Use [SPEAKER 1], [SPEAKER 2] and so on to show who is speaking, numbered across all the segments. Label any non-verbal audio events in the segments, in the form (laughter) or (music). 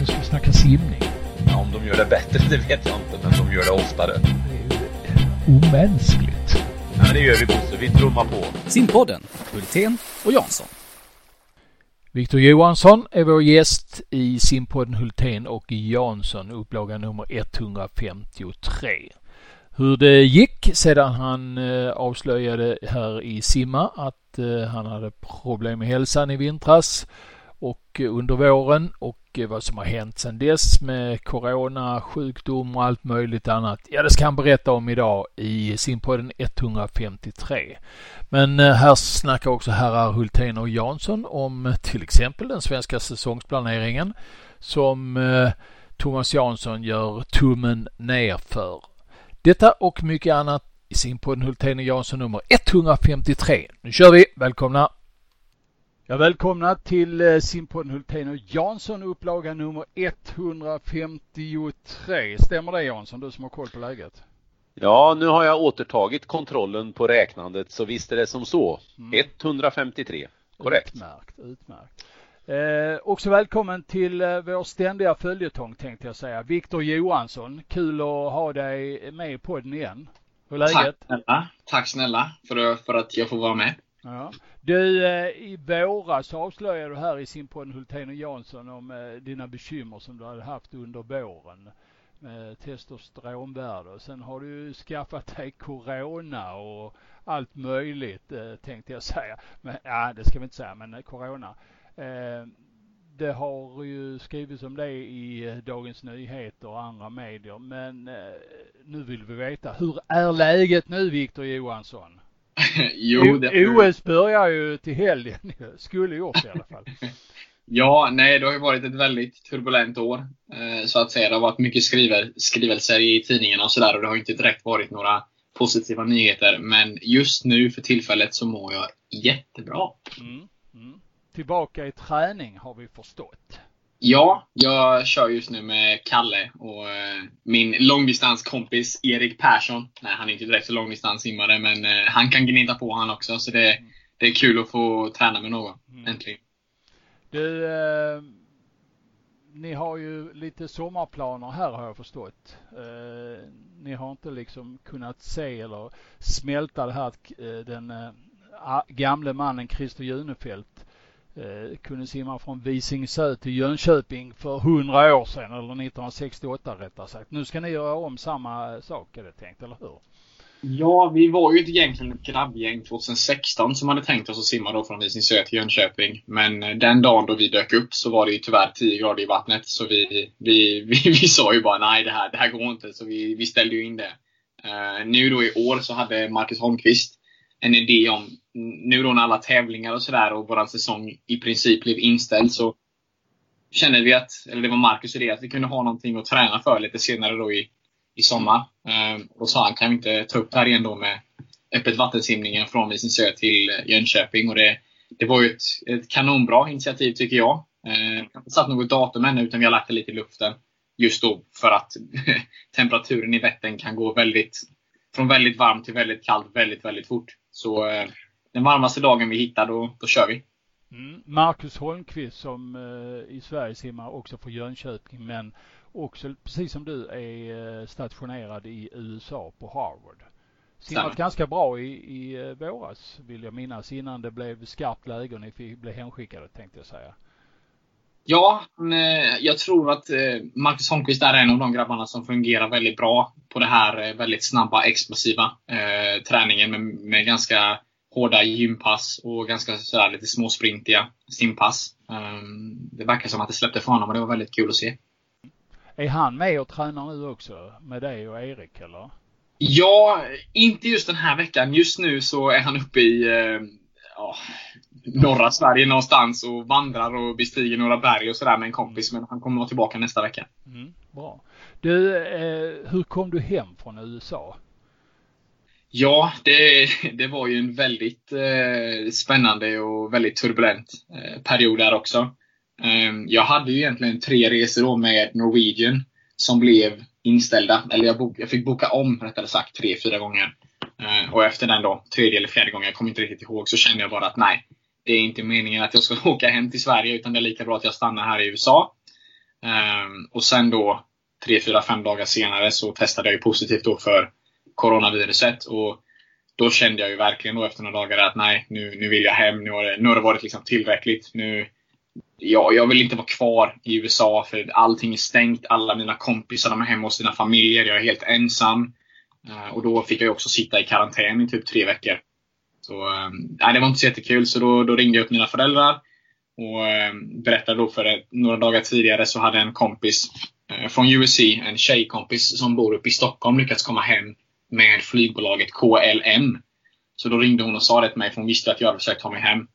[SPEAKER 1] Nu ska vi snacka simning.
[SPEAKER 2] Ja, om de gör det bättre, (laughs) det vet jag inte, men de gör det oftare.
[SPEAKER 1] Det är ju omänskligt.
[SPEAKER 2] Ja, det gör vi Bosse. Vi trummar på.
[SPEAKER 3] Simpodden, Hultén och Jansson.
[SPEAKER 1] Viktor Johansson är vår gäst i simpodden Hultén och Jansson, upplaga nummer 153. Hur det gick sedan han eh, avslöjade här i Simma att eh, han hade problem med hälsan i vintras och eh, under våren och eh, vad som har hänt sedan dess med corona, sjukdom och allt möjligt annat. Ja, det ska han berätta om idag i simpodden 153. Men eh, här snackar också herrar Hultén och Jansson om till exempel den svenska säsongsplaneringen som Thomas Jansson gör tummen ner för. Detta och mycket annat i simpodden Hultén och Jansson nummer 153. Nu kör vi! Välkomna! Ja, välkomna till simpodden Hultén och Jansson upplaga nummer 153. Stämmer det Jansson, du som har koll på läget?
[SPEAKER 2] Ja, nu har jag återtagit kontrollen på räknandet, så visst är det som så.
[SPEAKER 1] Mm.
[SPEAKER 2] 153. Korrekt.
[SPEAKER 1] Utmärkt, utmärkt. Eh, också välkommen till eh, vår ständiga följetong tänkte jag säga. Viktor Johansson, kul att ha dig med i podden igen. Hur är
[SPEAKER 4] Tack
[SPEAKER 1] läget?
[SPEAKER 4] snälla. Tack snälla för, för att jag får vara med.
[SPEAKER 1] Ja. Du, eh, i våras avslöjade du här i sin podd Hultén och Jansson om eh, dina bekymmer som du hade haft under våren med testosteronvärde. Och Sen har du ju skaffat dig corona och allt möjligt eh, tänkte jag säga. Men, ja, det ska vi inte säga, men eh, corona. Eh, det har ju skrivits om det i eh, Dagens Nyheter och andra medier. Men eh, nu vill vi veta, hur är läget nu Viktor Johansson? (laughs)
[SPEAKER 4] jo, det,
[SPEAKER 1] OS börjar ju till helgen. (laughs) Skulle gjort i alla fall. (laughs)
[SPEAKER 4] Ja, nej, det har ju varit ett väldigt turbulent år. Eh, så att säga. Det har varit mycket skriver, skrivelser i tidningarna och sådär och det har inte direkt varit några positiva nyheter. Men just nu för tillfället så mår jag jättebra.
[SPEAKER 1] Mm, mm. Tillbaka i träning har vi förstått.
[SPEAKER 4] Ja, jag kör just nu med Kalle och eh, min långdistanskompis Erik Persson. Nej, han är inte direkt så långdistanssimmare, men eh, han kan gneta på han också. Så det, det är kul att få träna med någon,
[SPEAKER 1] Mm.
[SPEAKER 4] äntligen.
[SPEAKER 1] Du, eh, ni har ju lite sommarplaner här har jag förstått. Eh, ni har inte liksom kunnat se eller smälta det här att eh, den eh, gamle mannen Christer Junefelt eh, kunde simma från Visingsö till Jönköping för 100 år sedan, eller 1968 rättare sagt. Nu ska ni göra om samma sak är det tänkt, eller hur?
[SPEAKER 4] Ja, vi var ju egentligen ett grabbgäng 2016 som hade tänkt oss att simma då från Visingsö till Jönköping. Men eh, den dagen då vi dök upp så var det ju tyvärr 10 grader i vattnet. Så vi, vi, (laughs) vi, vi sa ju bara nej, det här, det här går inte. Så vi, vi ställde ju in det. Uh, nu då i år så hade Marcus Holmqvist en idé om, nu då när alla tävlingar och sådär och våran säsong i princip blev inställd så kände vi att, eller det var Marcus idé, att vi kunde ha någonting att träna för lite senare då i, i sommar. Då och sa han, kan vi inte ta upp det här igen då med öppet vattensimningen från Visingsö till eh, Jönköping? Och det, det var ju ett, ett kanonbra initiativ tycker jag. Eh, jag har inte satt något datum ännu utan vi har lagt det lite i luften. Just då för att (laughs) temperaturen i Vättern kan gå väldigt, från väldigt varmt till väldigt kallt väldigt, väldigt fort. Så eh, den varmaste dagen vi hittar, då, då kör vi.
[SPEAKER 1] Mm. Marcus Holmqvist som eh, i Sverige simmar också för Jönköping men också precis som du är eh, stationerad i USA på Harvard. Simmat
[SPEAKER 4] Stämmer.
[SPEAKER 1] ganska bra i, i eh, våras vill jag minnas innan det blev skarpt läge och ni blev hemskickade tänkte jag säga.
[SPEAKER 4] Ja, eh, jag tror att Marcus Holmqvist är en av de grabbarna som fungerar väldigt bra på det här väldigt snabba, explosiva eh, träningen med, med ganska hårda gympass och ganska sådär lite småsprintiga simpass. Um, det verkar som att det släppte för honom och det var väldigt kul att se.
[SPEAKER 1] Är han med och tränar nu också med dig och Erik eller?
[SPEAKER 4] Ja, inte just den här veckan. Just nu så är han uppe i eh, ja, norra Sverige någonstans och vandrar och bestiger några berg och sådär med en kompis. Men han kommer vara tillbaka nästa vecka.
[SPEAKER 1] Mm, bra. Du, eh, hur kom du hem från USA?
[SPEAKER 4] Ja, det, det var ju en väldigt eh, spännande och väldigt turbulent eh, period där också. Eh, jag hade ju egentligen tre resor då med Norwegian som blev inställda. Eller jag, bok, jag fick boka om, rättare sagt, tre, fyra gånger. Eh, och efter den då, tredje eller fjärde gången, jag kommer inte riktigt ihåg, så kände jag bara att nej, det är inte meningen att jag ska (laughs) åka hem till Sverige, utan det är lika bra att jag stannar här i USA. Ehm, och sen då, tre, fyra, fem dagar senare så testade jag ju positivt då för coronaviruset. Och då kände jag ju verkligen då efter några dagar att nej, nu, nu vill jag hem. Nu har det, nu har det varit liksom tillräckligt. Nu, ja, jag vill inte vara kvar i USA för allting är stängt. Alla mina kompisar de är hemma hos sina familjer. Jag är helt ensam. Eh, och då fick jag också sitta i karantän i typ tre veckor. Så ehm, nej, det var inte så jättekul. Så då, då ringde jag upp mina föräldrar och ehm, berättade då för det. Några dagar tidigare så hade en kompis eh, från USC, en tjejkompis som bor uppe i Stockholm, lyckats komma hem med flygbolaget KLM. Så då ringde hon och sa det till mig, för hon visste att jag hade försökt ta mig hem.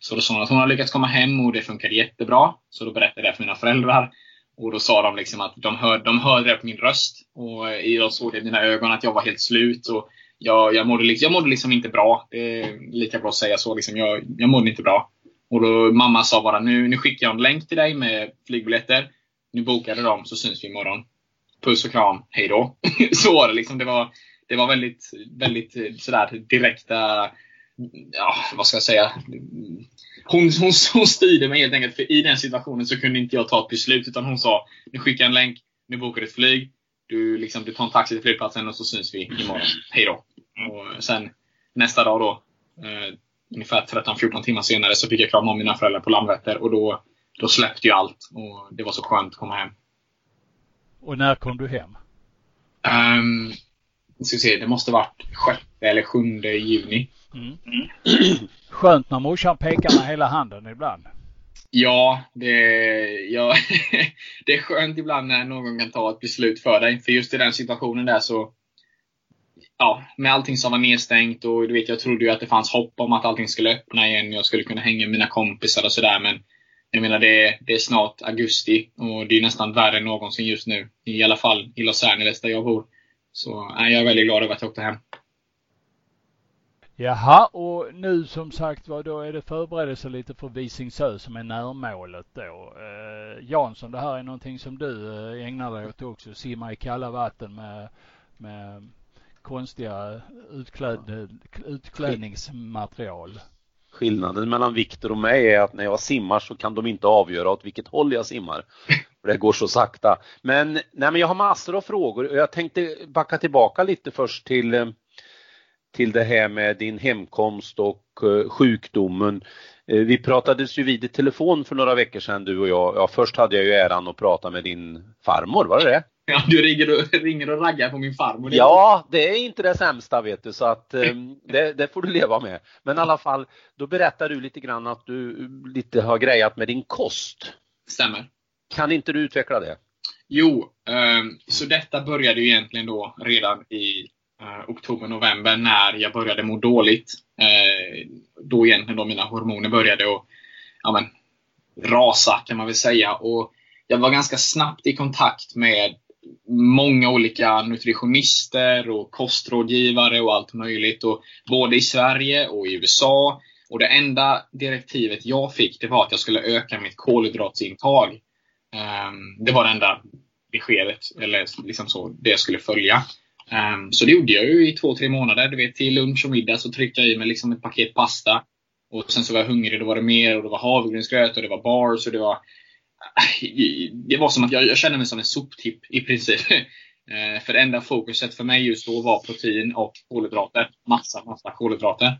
[SPEAKER 4] Så då sa hon att hon hade lyckats komma hem och det funkade jättebra. Så då berättade jag för mina föräldrar. Och då sa de liksom att de hörde, de hörde det på min röst. Och jag såg det i mina ögon att jag var helt slut. Och jag, jag, mådde, liksom, jag mådde liksom inte bra. Det är lika bra att säga så. Liksom. Jag, jag mådde inte bra. Och då mamma sa bara nu, nu skickar jag en länk till dig med flygbiljetter. Nu bokade de så syns vi imorgon. Puss och kram, hej då. (laughs) så var det liksom. Det var, det var väldigt, väldigt sådär direkta, ja vad ska jag säga. Hon, hon, hon styrde mig helt enkelt. För i den situationen så kunde inte jag ta ett beslut. Utan hon sa, nu skickar jag en länk, nu bokar du ett flyg. Du, liksom, du tar en taxi till flygplatsen och så syns vi imorgon. Hej då. Och sen nästa dag då, eh, ungefär 13-14 timmar senare, så fick jag krama om mina föräldrar på Landvetter. Och då, då släppte ju allt. Och det var så skönt att komma hem.
[SPEAKER 1] Och när kom du hem?
[SPEAKER 4] Um, ska se, det måste varit 6 eller 7 juni. Mm. (clears throat)
[SPEAKER 1] Skönt när morsan pekar med hela handen ibland.
[SPEAKER 4] Ja, det, ja, (laughs) det är skönt ibland när någon kan ta ett beslut för dig. För just i den situationen där så ja, med allting som var nedstängt och du vet, jag trodde ju att det fanns hopp om att allting skulle öppna igen. Jag skulle kunna hänga med mina kompisar och sådär. Men jag menar, det är, det är snart augusti och det är nästan värre än någonsin just nu. I alla fall i Los Angeles där jag bor. Så nej, jag är väldigt glad över att jag åkte hem.
[SPEAKER 1] Jaha, och nu som sagt var då är det förberedelse lite för Visingsö som är närmålet då. Eh, Jansson, det här är någonting som du eh, ägnar dig åt också. Simma i kalla vatten med, med konstiga utkläd, utklädningsmaterial.
[SPEAKER 2] Skillnaden mellan Viktor och mig är att när jag simmar så kan de inte avgöra åt vilket håll jag simmar. För det går så sakta. Men, nej, men jag har massor av frågor och jag tänkte backa tillbaka lite först till, eh, till det här med din hemkomst och uh, sjukdomen. Uh, vi pratades ju vid i telefon för några veckor sedan du och jag. Ja, först hade jag ju äran att prata med din farmor, var det det?
[SPEAKER 4] Ja, du ringer och, (laughs) ringer och raggar på min farmor.
[SPEAKER 2] Ja, det är inte det sämsta vet du, så att um, det, det, får du leva med. Men i alla fall, då berättar du lite grann att du lite har grejat med din kost.
[SPEAKER 4] Stämmer.
[SPEAKER 2] Kan inte du utveckla det?
[SPEAKER 4] Jo, ehm, så detta började ju egentligen då redan i eh, oktober, november när jag började må dåligt. Eh, då egentligen då mina hormoner började att ja, men, rasa kan man väl säga. Och jag var ganska snabbt i kontakt med många olika nutritionister och kostrådgivare och allt möjligt. Och både i Sverige och i USA. Och det enda direktivet jag fick det var att jag skulle öka mitt kolhydratsintag. Ehm, det var det enda beskedet, eller liksom så, det jag skulle följa. Ehm, så det gjorde jag ju i två, tre månader. Du vet, till lunch och middag så tryckte jag i mig liksom ett paket pasta. Och sen så var jag hungrig, då var det mer och det var havregrynsgröt och det var bars och det var äh, det var som att jag, jag kände mig som en soptipp i princip. (laughs) Ehm, för det enda fokuset för mig just då var protein och kolhydrater. Massa, massa kolhydrater.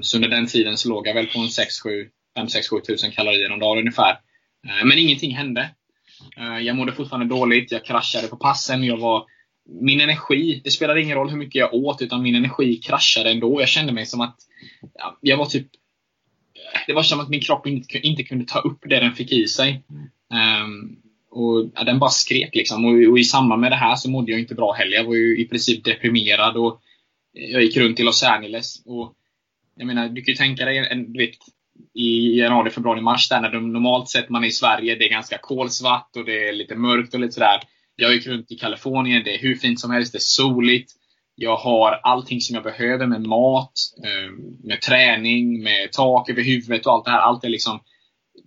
[SPEAKER 4] Så under den tiden så låg jag väl på en 6-7 tusen kalorier om dagen ungefär. Eh, men ingenting hände. Eh, jag mådde fortfarande dåligt. Jag kraschade på passen. Jag var, min energi, det spelade ingen roll hur mycket jag åt, utan min energi kraschade ändå. Jag kände mig som att ja, jag var typ det var som att min kropp inte, inte kunde ta upp det den fick i sig. Um, och ja, Den bara skrek liksom. Och, och, i samband med det här så mådde jag inte bra heller. Jag var ju i princip deprimerad och jag gick runt i Los Angeles. Och jag menar, du kan ju tänka dig en, du vet, i januari, februari, mars där när de normalt sett man är i Sverige, det är ganska kolsvart och det är lite mörkt och lite sådär. Jag gick runt i Kalifornien, det är hur fint som helst, det är soligt. Jag har allting som jag behöver med mat, eh, med träning, med tak över huvudet och allt det här. Allt är liksom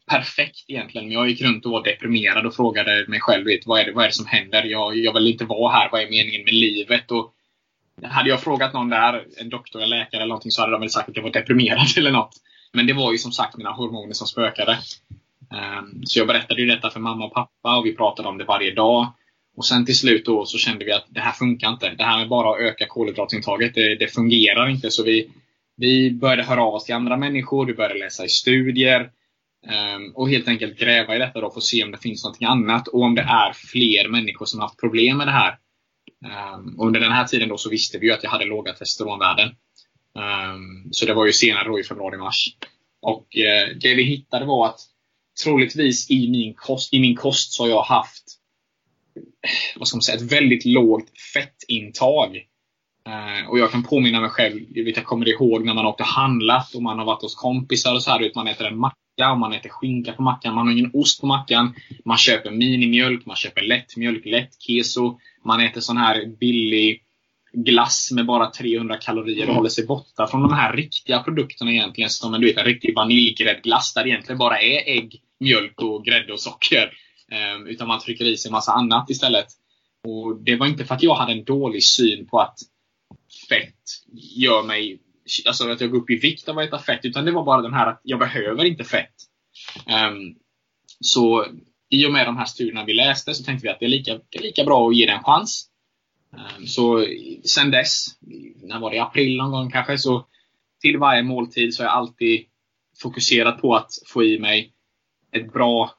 [SPEAKER 4] perfekt egentligen. Men jag gick runt och var deprimerad och frågade mig själv vet, vad, är det, vad är det som händer? Jag, jag vill inte vara här. Vad är meningen med livet? Och hade jag frågat någon där, en doktor eller läkare eller någonting, så hade de väl sagt att jag var deprimerad (laughs) eller något. Men det var ju som sagt mina hormoner som spökade. Ehm, så jag berättade ju detta för mamma och pappa och vi pratade om det varje dag. Och sen till slut då så kände vi att det här funkar inte. Det här med bara att öka kolhydratintaget, det, det fungerar inte. Så vi, vi började höra av oss till andra människor, vi började läsa i studier. Ehm, och helt enkelt gräva i detta då för att se om det finns något annat och om det är fler människor som har haft problem med det här. Ehm, under den här tiden då så visste vi ju att jag hade låga testosteronvärden. Um, så det var ju senare då i februari-mars. Och uh, det vi hittade var att troligtvis i min kost, i min kost så har jag haft vad ska man säga, ett väldigt lågt fettintag. Uh, och jag kan påminna mig själv, jag, vet, jag kommer ihåg när man åkte och handlat och man har varit hos kompisar och så här, man äter en macka och man äter skinka på mackan, man har ingen ost på mackan. Man köper minimjölk, man köper lättmjölk, lättkeso. Man äter sån här billig glass med bara 300 kalorier och håller sig borta från de här riktiga produkterna egentligen. Som du vet, en riktig vaniljgräddglass där det egentligen bara är ägg, mjölk och grädde och socker. Um, utan man trycker i sig massa annat istället. Och Det var inte för att jag hade en dålig syn på att fett gör mig Alltså att jag går upp i vikt av att äta fett. Utan det var bara den här att jag behöver inte fett. Um, så i och med de här studierna vi läste så tänkte vi att det är lika, det är lika bra att ge det en chans. Ehm, så sen dess, när var det, i april någon gång kanske, så till varje måltid så har jag alltid fokuserat på att få i mig ett bra,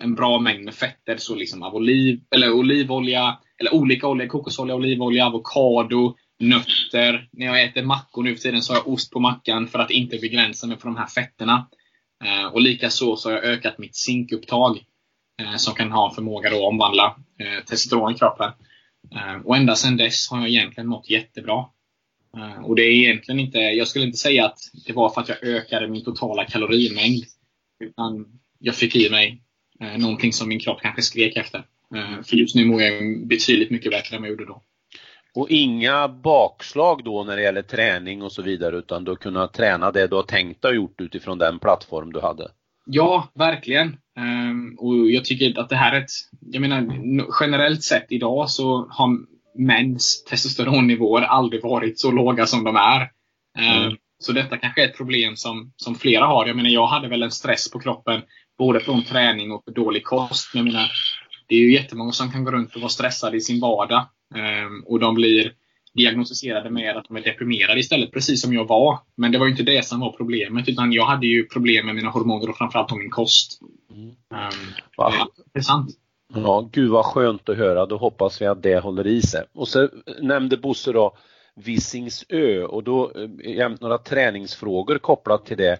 [SPEAKER 4] en bra mängd med fetter. Så liksom av oliv, eller olivolja, eller olika oljor, kokosolja, olivolja, avokado, nötter. När jag äter mackor nu för tiden så har jag ost på mackan för att inte begränsa mig på de här fetterna. Ehm, och likaså så har jag ökat mitt zinkupptag ehm, som kan ha förmåga att omvandla eh, testosteron i kroppen. Eh, och ända sedan dess har jag egentligen mått jättebra. Eh, och det är egentligen inte, jag skulle inte säga att det var för att jag ökade min totala kalorimängd. Utan jag fick i mig eh, någonting som min kropp kanske skrek efter. För just nu mår jag betydligt mycket bättre än vad jag gjorde då.
[SPEAKER 2] Och inga bakslag då när det gäller träning och så vidare utan du har kunnat träna det du har tänkt ha gjort utifrån den plattform du hade?
[SPEAKER 4] Ja, verkligen. Um, och jag tycker att det här är ett... Jag menar, generellt sett idag så har mäns testosteronnivåer aldrig varit så låga som de är. Um, mm. Så detta kanske är ett problem som, som flera har. Jag menar, jag hade väl en stress på kroppen både från träning och dålig kost. Men jag menar, det är ju jättemånga som kan gå runt och vara stressade i sin vardag. Um, och de blir diagnostiserade med att de är deprimerade istället, precis som jag var. Men det var ju inte det som var problemet, utan jag hade ju problem med mina hormoner och framförallt om min kost. Mm. Um, intressant.
[SPEAKER 2] Ja, gud vad skönt att höra. Då hoppas vi att det håller i sig. Och så nämnde Bosse då Visingsö och då eh, några träningsfrågor kopplat till det.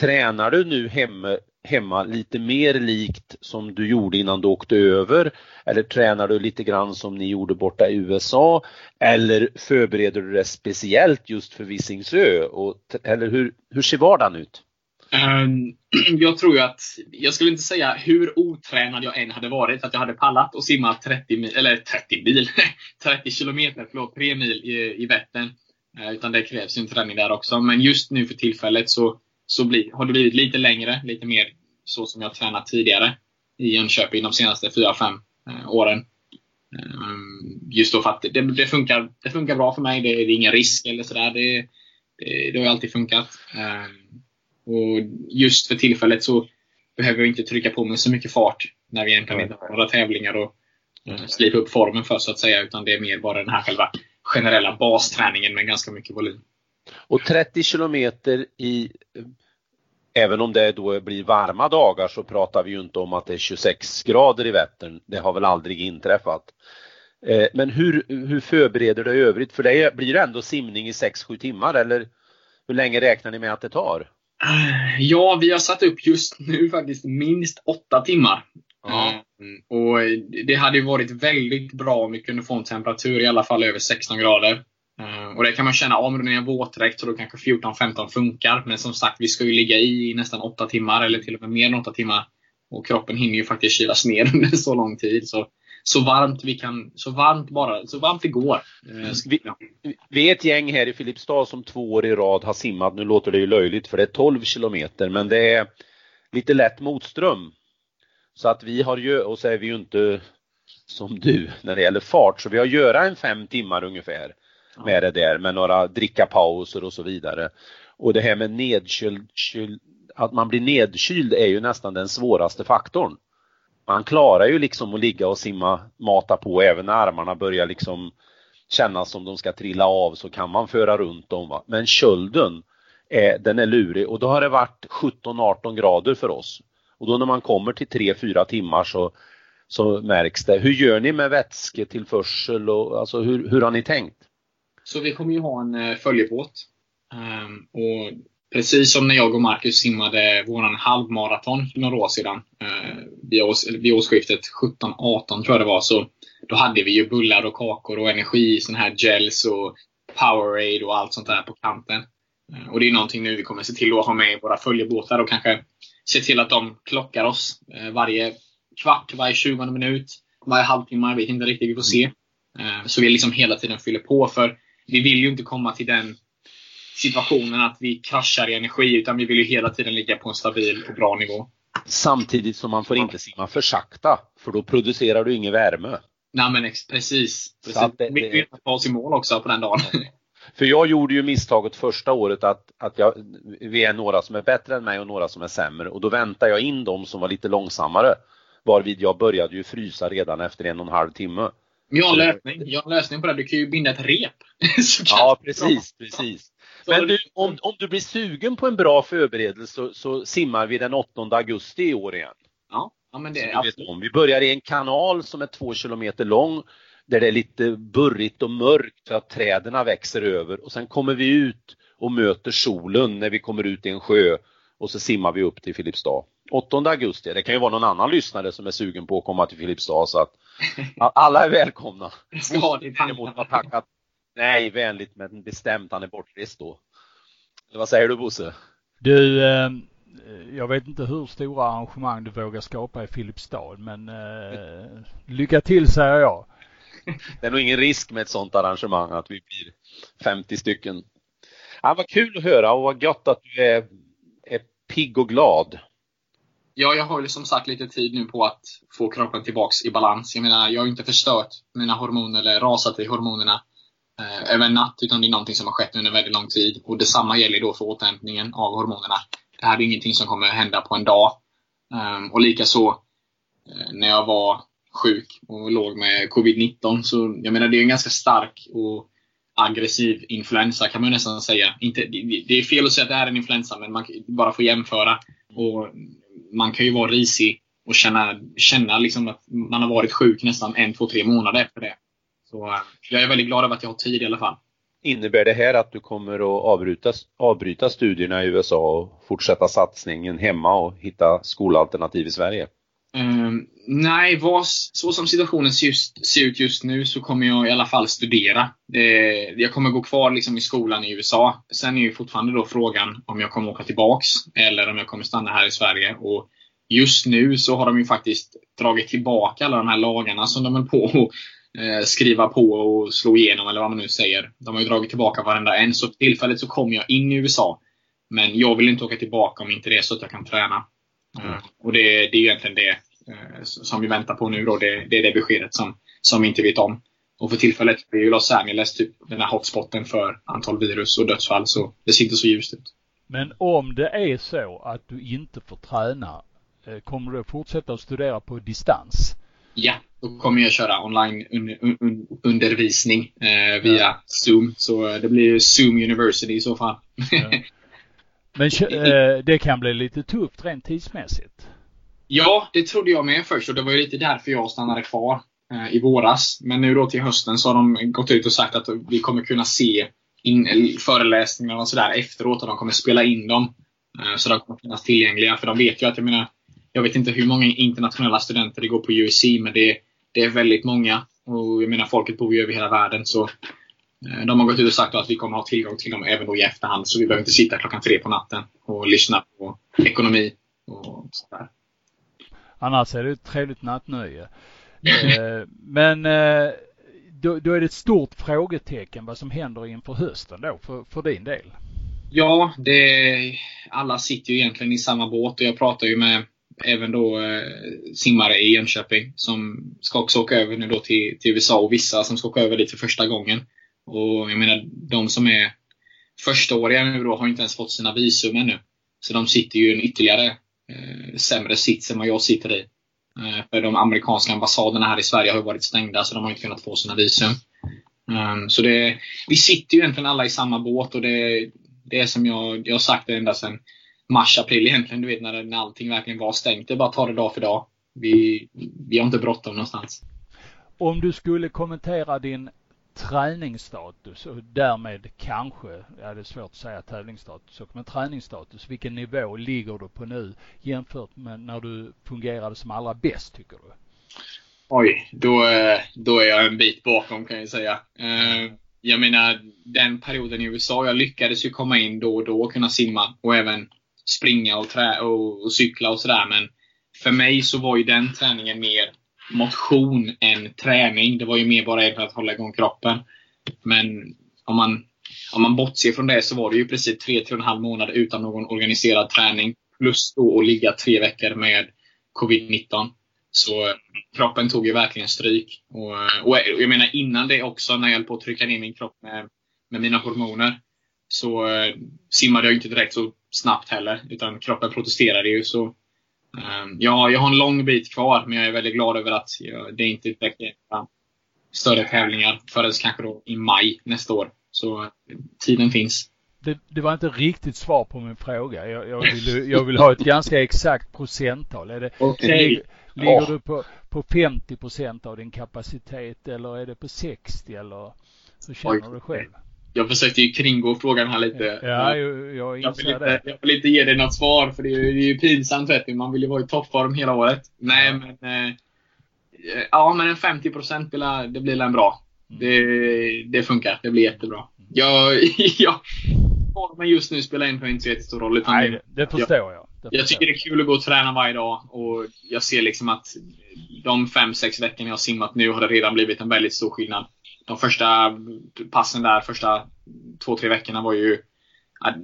[SPEAKER 2] Tränar du nu hemma hemma lite mer likt som du gjorde innan du åkte över? Eller tränar du lite grann som ni gjorde borta i USA? Eller förbereder du dig speciellt just för Visingsö? Och, eller hur, hur ser vardagen ut?
[SPEAKER 4] Ehm, (clears throat) jag tror ju att, jag skulle inte säga hur otränad jag än hade varit, att jag hade pallat och simma 30 mil, eller 30 mil, 30 kilometer, förlåt, 3 mil i, i Vättern. Eh, utan det krävs ju en träning där också. Men just nu för tillfället så så bli, har det blivit lite längre, lite mer så som jag tränat tidigare i Jönköping de senaste 4-5 eh, åren. Ehm, just då för att det, det, funkar, det funkar bra för mig. Det, det är ingen risk eller sådär. Det, det, det har alltid funkat. Ehm, och just för tillfället så behöver jag inte trycka på mig så mycket fart när vi egentligen inte har några tävlingar och eh, slipa upp formen för så att säga. Utan det är mer bara den här själva generella basträningen med ganska mycket volym.
[SPEAKER 2] Och 30 kilometer i Även om det då blir varma dagar så pratar vi ju inte om att det är 26 grader i Vättern. Det har väl aldrig inträffat. Eh, men hur, hur förbereder du övrigt? För det blir det ändå simning i 6-7 timmar eller hur länge räknar ni med att det tar?
[SPEAKER 4] Ja, vi har satt upp just nu faktiskt minst 8 timmar. Ja. Mm, och det hade ju varit väldigt bra om vi kunde få en temperatur i alla fall över 16 grader. Uh, och det kan man känna, om den är en våtdräkt så då kanske 14-15 funkar. Men som sagt, vi ska ju ligga i, nästan 8 timmar eller till och med mer än 8 timmar. Och kroppen hinner ju faktiskt kylas ner (laughs) under så lång tid. Så, så varmt vi kan, så varmt bara, så varmt det går. Uh,
[SPEAKER 2] vi, vi är ett gäng här i Filipstad som två år i rad har simmat. Nu låter det ju löjligt för det är 12 kilometer men det är lite lätt motström. Så att vi har ju, och så är vi ju inte som du när det gäller fart, så vi har göra en fem timmar ungefär med det där med några drickapauser och så vidare. Och det här med nedkyld, kyld, att man blir nedkyld är ju nästan den svåraste faktorn. Man klarar ju liksom att ligga och simma, mata på även när armarna börjar liksom kännas som de ska trilla av så kan man föra runt dem. Va? Men kölden, är, den är lurig och då har det varit 17-18 grader för oss. Och då när man kommer till 3-4 timmar så, så märks det. Hur gör ni med vätsketillförsel och alltså hur, hur har ni tänkt?
[SPEAKER 4] Så vi kommer ju ha en eh, följebåt. Ehm, och precis som när jag och Marcus simmade våran halvmaraton för några år sedan, eh, vid, års, vid årsskiftet 17-18 tror jag det var, så då hade vi ju bullar och kakor och energi, sån här gels och Powerade och allt sånt där på kanten. Ehm, och det är någonting nu vi kommer se till att ha med i våra följebåtar och kanske se till att de klockar oss eh, varje kvart, varje 20 minut, varje halvtimme. Jag vet inte riktigt, vi får se. Ehm, så vi liksom hela tiden fyller på för vi vill ju inte komma till den situationen att vi kraschar i energi, utan vi vill ju hela tiden ligga på en stabil och bra nivå.
[SPEAKER 2] Samtidigt som man får inte simma för sakta, för då producerar du ingen värme.
[SPEAKER 4] Nej men precis. precis. Det, vi vill inte ta oss i mål också på den dagen. (laughs)
[SPEAKER 2] För jag gjorde ju misstaget första året att, att jag, vi är några som är bättre än mig och några som är sämre och då väntar jag in de som var lite långsammare. Varvid jag började ju frysa redan efter en och en halv timme.
[SPEAKER 4] Jag har en lösning. Jag har en lösning på det. Du kan ju binda ett rep. (laughs)
[SPEAKER 2] ja, precis, precis. Men du, om, om du blir sugen på en bra förberedelse så, så simmar vi den 8 augusti i år igen.
[SPEAKER 4] Ja, ja men det
[SPEAKER 2] är vet om. Vi börjar i en kanal som är två kilometer lång där det är lite burrigt och mörkt för att träden växer över och sen kommer vi ut och möter solen när vi kommer ut i en sjö och så simmar vi upp till Filipstad. 8 augusti, det kan ju vara någon annan lyssnare som är sugen på att komma till Filipstad så att alla är välkomna. Däremot har tackat nej vänligt men bestämt, han är bortrest då. Vad säger du Bosse?
[SPEAKER 1] Du, eh, jag vet inte hur stora arrangemang du vågar skapa i Filipstad men eh, lycka till säger jag.
[SPEAKER 2] Det är nog ingen risk med ett sådant arrangemang att vi blir 50 stycken. Ja, vad kul att höra och vad gott att du är, är pigg och glad.
[SPEAKER 4] Ja, jag har ju som sagt lite tid nu på att få kroppen tillbaks i balans. Jag menar, jag har inte förstört mina hormoner eller rasat i hormonerna eh, över en natt, utan det är någonting som har skett under väldigt lång tid. Och detsamma gäller då för återhämtningen av hormonerna. Det här är ingenting som kommer hända på en dag. Um, och likaså eh, när jag var sjuk och låg med covid-19, så jag menar, det är en ganska stark och aggressiv influensa kan man nästan säga. Inte, det är fel att säga att det är en influensa, men man bara får jämföra. Och man kan ju vara risig och känna, känna liksom att man har varit sjuk nästan en, två, tre månader efter det. Så eh, jag är väldigt glad över att jag har tid i alla fall.
[SPEAKER 2] Innebär det här att du kommer att avbryta, avbryta studierna i USA och fortsätta satsningen hemma och hitta skolalternativ i Sverige?
[SPEAKER 4] Um, nej, vad, så som situationen ser, just, ser, ut just nu så kommer jag i alla fall studera. Eh, jag kommer gå kvar liksom i skolan i USA. Sen är ju fortfarande då frågan om jag kommer åka tillbaks eller om jag kommer stanna här i Sverige. Och just nu så har de ju faktiskt dragit tillbaka alla de här lagarna som de höll på att eh, skriva på och slå igenom eller vad man nu säger. De har ju dragit tillbaka varenda en. Så för tillfället så kommer jag in i USA. Men jag vill inte åka tillbaka om inte det är så att jag kan träna. Mm. Och det, det, är egentligen det eh, som vi väntar på nu. Då. Det, det, är det beskedet som, som vi inte vet om. Och för tillfället är ju Los Angeles typ den här hotspoten för antal virus och dödsfall. Så det ser inte så ljust ut.
[SPEAKER 1] Men om det är så att du inte får träna, eh, kommer du att fortsätta att studera på distans?
[SPEAKER 4] Ja, då kommer jag köra online un un undervisning eh, via. Zoom. Så det blir Zoom University i så fall. Ja. (laughs)
[SPEAKER 1] Men eh, det kan bli lite tufft rent tidsmässigt.
[SPEAKER 4] Ja, det trodde jag med först och det var ju lite därför jag stannade kvar eh, i våras. Men nu då till hösten så har de gått ut och sagt att vi kommer kunna se in, föreläsningar och sådär efteråt och de kommer spela in dem. Eh, så de kommer finnas tillgängliga. För de vet ju att, jag menar, jag vet inte hur många internationella studenter det går på USC, men det, det är väldigt många. Och jag menar, folket bor ju över hela världen. Så de har gått ut och sagt att vi kommer ha tillgång till dem även då i efterhand. Så vi behöver inte sitta klockan tre på natten och lyssna på ekonomi och sådär.
[SPEAKER 1] Annars är det ett trevligt nattnöje. Eh, men eh, då, då, är det ett stort frågetecken vad som händer inför hösten då för, för din del.
[SPEAKER 4] Ja, det, alla sitter ju egentligen i samma båt och jag pratar ju med även då eh, simmare i Jönköping som ska också åka över nu då till, till USA och vissa som ska åka över dit för första gången. Och jag menar, de som är förstaåriga nu då har inte ens fått sina visum ännu. Så de sitter ju i en ytterligare eh, sämre sits än vad jag sitter i. Eh, för de amerikanska ambassaderna här i Sverige har ju varit stängda så de har inte kunnat få sina visum. Um, så det, vi sitter ju egentligen alla i samma båt och det, det är som jag, jag har sagt det ända sedan mars, april egentligen. Du vet när, när allting verkligen var stängt. Det är bara att ta det dag för dag. Vi, vi har inte bråttom någonstans.
[SPEAKER 1] Om du skulle kommentera din träningsstatus och därmed kanske, ja det är svårt att säga tävlingsstatus, men träningsstatus. Vilken nivå ligger du på nu jämfört med när du fungerade som allra bäst tycker du?
[SPEAKER 4] Oj, då, eh, då är jag en bit bakom kan jag säga. Eh, jag menar den perioden i USA, jag lyckades ju komma in då och då och kunna simma och även springa och, trä och, och cykla och sådär. Men för mig så var ju den träningen mer motion än träning. Det var ju mer bara för att hålla igång kroppen. Men om man, om man bortser från det så var det ju precis tre, tre och en halv månad utan någon organiserad träning. Plus då att ligga tre veckor med covid-19. Så eh, kroppen tog ju verkligen stryk. Och, eh, och eh, jag menar innan det också, när jag höll på att trycka ner min kropp med, med mina hormoner, så eh, simmade jag inte direkt så snabbt heller. Utan kroppen protesterade ju. Så ja, jag har en lång bit kvar, men jag är väldigt glad över att det inte utvecklar större tävlingar förrän kanske då i maj nästa år. Så tiden finns.
[SPEAKER 1] Det, det, var inte riktigt svar på min fråga. Jag, jag, vill, jag vill ha ett ganska exakt procenttal. Är det,
[SPEAKER 4] okay.
[SPEAKER 1] ligger, ligger oh. du på, på 50 procent av din kapacitet eller är det på 60 eller hur känner Oj. du själv?
[SPEAKER 4] Jag försökte ju kringå frågan här lite.
[SPEAKER 1] Ja, jag, jag
[SPEAKER 4] jag vill, inte, jag vill inte ge dig något svar för det är, det är ju pinsamt vet du. Man vill ju vara i toppform hela året. Nej ja. men eh, Ja men en 50 procent det blir en bra. Mm. Det, det funkar. Det blir jättebra. Jag, (laughs) jag men just nu spelar inte så jättestor roll.
[SPEAKER 1] Utan Nej, det, det förstår jag. jag.
[SPEAKER 4] Jag tycker det är kul att gå och träna varje dag och jag ser liksom att de fem sex veckorna jag har simmat nu har det redan blivit en väldigt stor skillnad de första passen där, första två, tre veckorna var ju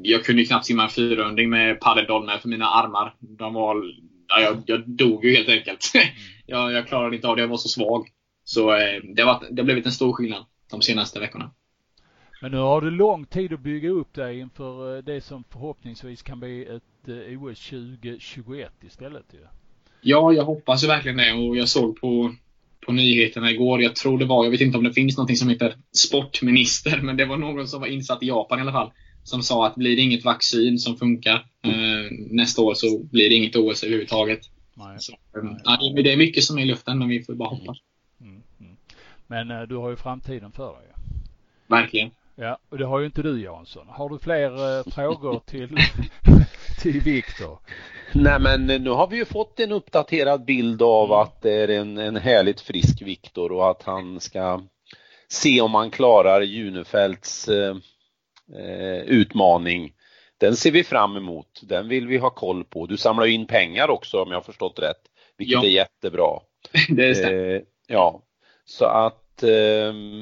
[SPEAKER 4] jag kunde ju knappt simma en fyrrunding med padeldolmer för mina armar. De var, ja, jag, jag dog ju helt enkelt. (laughs) jag, jag klarade inte av det, jag var så svag. Så eh, det, var, det har blivit en stor skillnad de senaste veckorna.
[SPEAKER 1] Men nu har du lång tid att bygga upp dig inför eh, det som förhoppningsvis kan bli ett eh, OS 2021 istället ju.
[SPEAKER 4] Ja, jag hoppas verkligen det och jag såg på på nyheterna igår. Jag tror det var, jag vet inte om det finns något som heter sportminister, men det var någon som var insatt i Japan i alla fall. Som sa att blir det inget vaccin som funkar eh, nästa år så blir det inget OS överhuvudtaget. Nej. Så, eh, ja, det är mycket som är i luften, men vi får bara hoppas. Mm,
[SPEAKER 1] mm. Men eh, du har ju framtiden för dig.
[SPEAKER 4] Verkligen.
[SPEAKER 1] Ja, och det har ju inte du Jansson. Har du fler eh, frågor till, (laughs) till Viktor?
[SPEAKER 2] Nej men nu har vi ju fått en uppdaterad bild av mm. att det är en, en härligt frisk Viktor och att han ska se om han klarar Junefeldts eh, eh, utmaning. Den ser vi fram emot. Den vill vi ha koll på. Du samlar ju in pengar också om jag har förstått rätt, vilket ja. är jättebra. (laughs)
[SPEAKER 4] det är eh,
[SPEAKER 2] Ja, så att eh,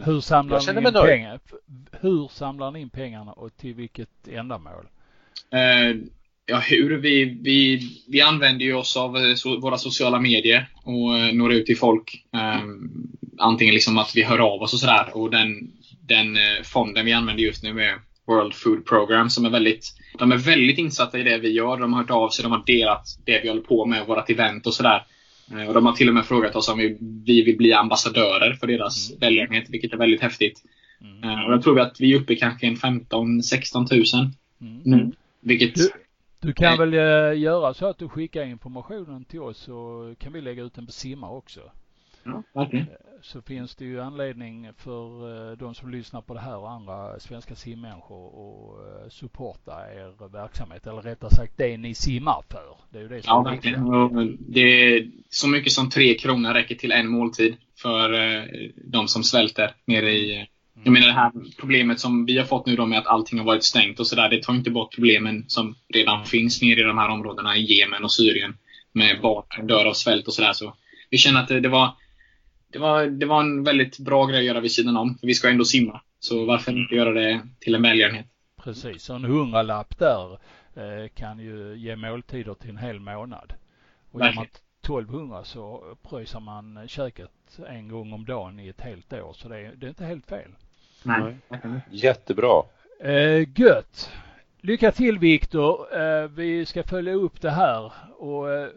[SPEAKER 1] Hur samlar ni in pengar? Hur samlar ni in pengarna och till vilket ändamål?
[SPEAKER 4] Eh, ja, hur vi, vi, vi använder ju oss av eh, so, våra sociala medier och uh, når ut till folk. Um, antingen liksom att vi hör av oss och sådär. Och den, den uh, fonden vi använder just nu är World Food Program som är väldigt, de är väldigt insatta i det vi gör. De har hört av sig, de har delat det vi håller på med, vårt event och sådär. Och de har till och med frågat oss om vi, vi vill bli ambassadörer för deras mm. välgörenhet, vilket är väldigt häftigt. Mm. och jag tror att vi är uppe kanske en 15-16 tusen mm. nu. Vilket
[SPEAKER 1] du, du kan väl eh, göra så att du skickar informationen till oss så kan vi lägga ut den på Simma också.
[SPEAKER 4] Ja, verkligen. Eh,
[SPEAKER 1] så finns det ju anledning för eh, de som lyssnar på det här och andra svenska simmänniskor att supporta er verksamhet. Eller rättare sagt det ni simmar för. Det är ju det som
[SPEAKER 4] ja, är verkligen. Det är så mycket som tre kronor räcker till en måltid för de som svälter nere i jag menar det här problemet som vi har fått nu då med att allting har varit stängt och sådär. Det tar inte bort problemen som redan finns nere i de här områdena i Jemen och Syrien. Med barn dör av svält och sådär. Så vi känner att det, var, det, var, det var en väldigt bra grej att göra vid sidan om. För vi ska ändå simma. Så varför inte göra det till en välgörenhet?
[SPEAKER 1] Precis, en hundralapp där eh, kan ju ge måltider till en hel månad. Och gör man 1200 så pröjsar man köket en gång om dagen i ett helt år. Så det är, det är inte helt fel.
[SPEAKER 4] Nej.
[SPEAKER 2] Jättebra.
[SPEAKER 1] Eh, gött. Lycka till Viktor. Eh, vi ska följa upp det här och eh,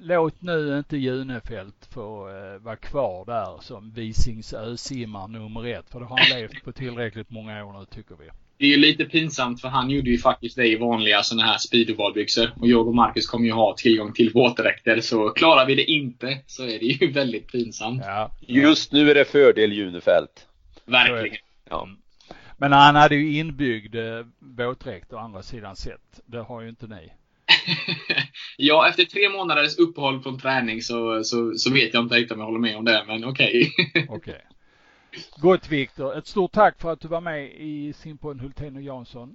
[SPEAKER 1] låt nu inte Junefelt få eh, vara kvar där som Visings ösimmar nummer ett. För det har han levt på tillräckligt många år nu tycker vi.
[SPEAKER 4] Det är ju lite pinsamt för han gjorde ju faktiskt det i vanliga sådana här speedoballbyxor. Och jag och Marcus kommer ju ha tillgång till våtdräkter. Så klarar vi det inte så är det ju (laughs) väldigt pinsamt.
[SPEAKER 2] Ja. Just nu är det fördel Junefelt.
[SPEAKER 4] Verkligen.
[SPEAKER 1] Ja. Men han hade ju inbyggd eh, våtdräkt å andra sidan sett. Det har ju inte ni. (laughs)
[SPEAKER 4] ja, efter tre månaders uppehåll från träning så, så, så vet jag inte riktigt om jag håller med om det, men okej.
[SPEAKER 1] Okay. (laughs) okej. Okay. Gott Viktor. Ett stort tack för att du var med i Simpodden Hultén och Jansson.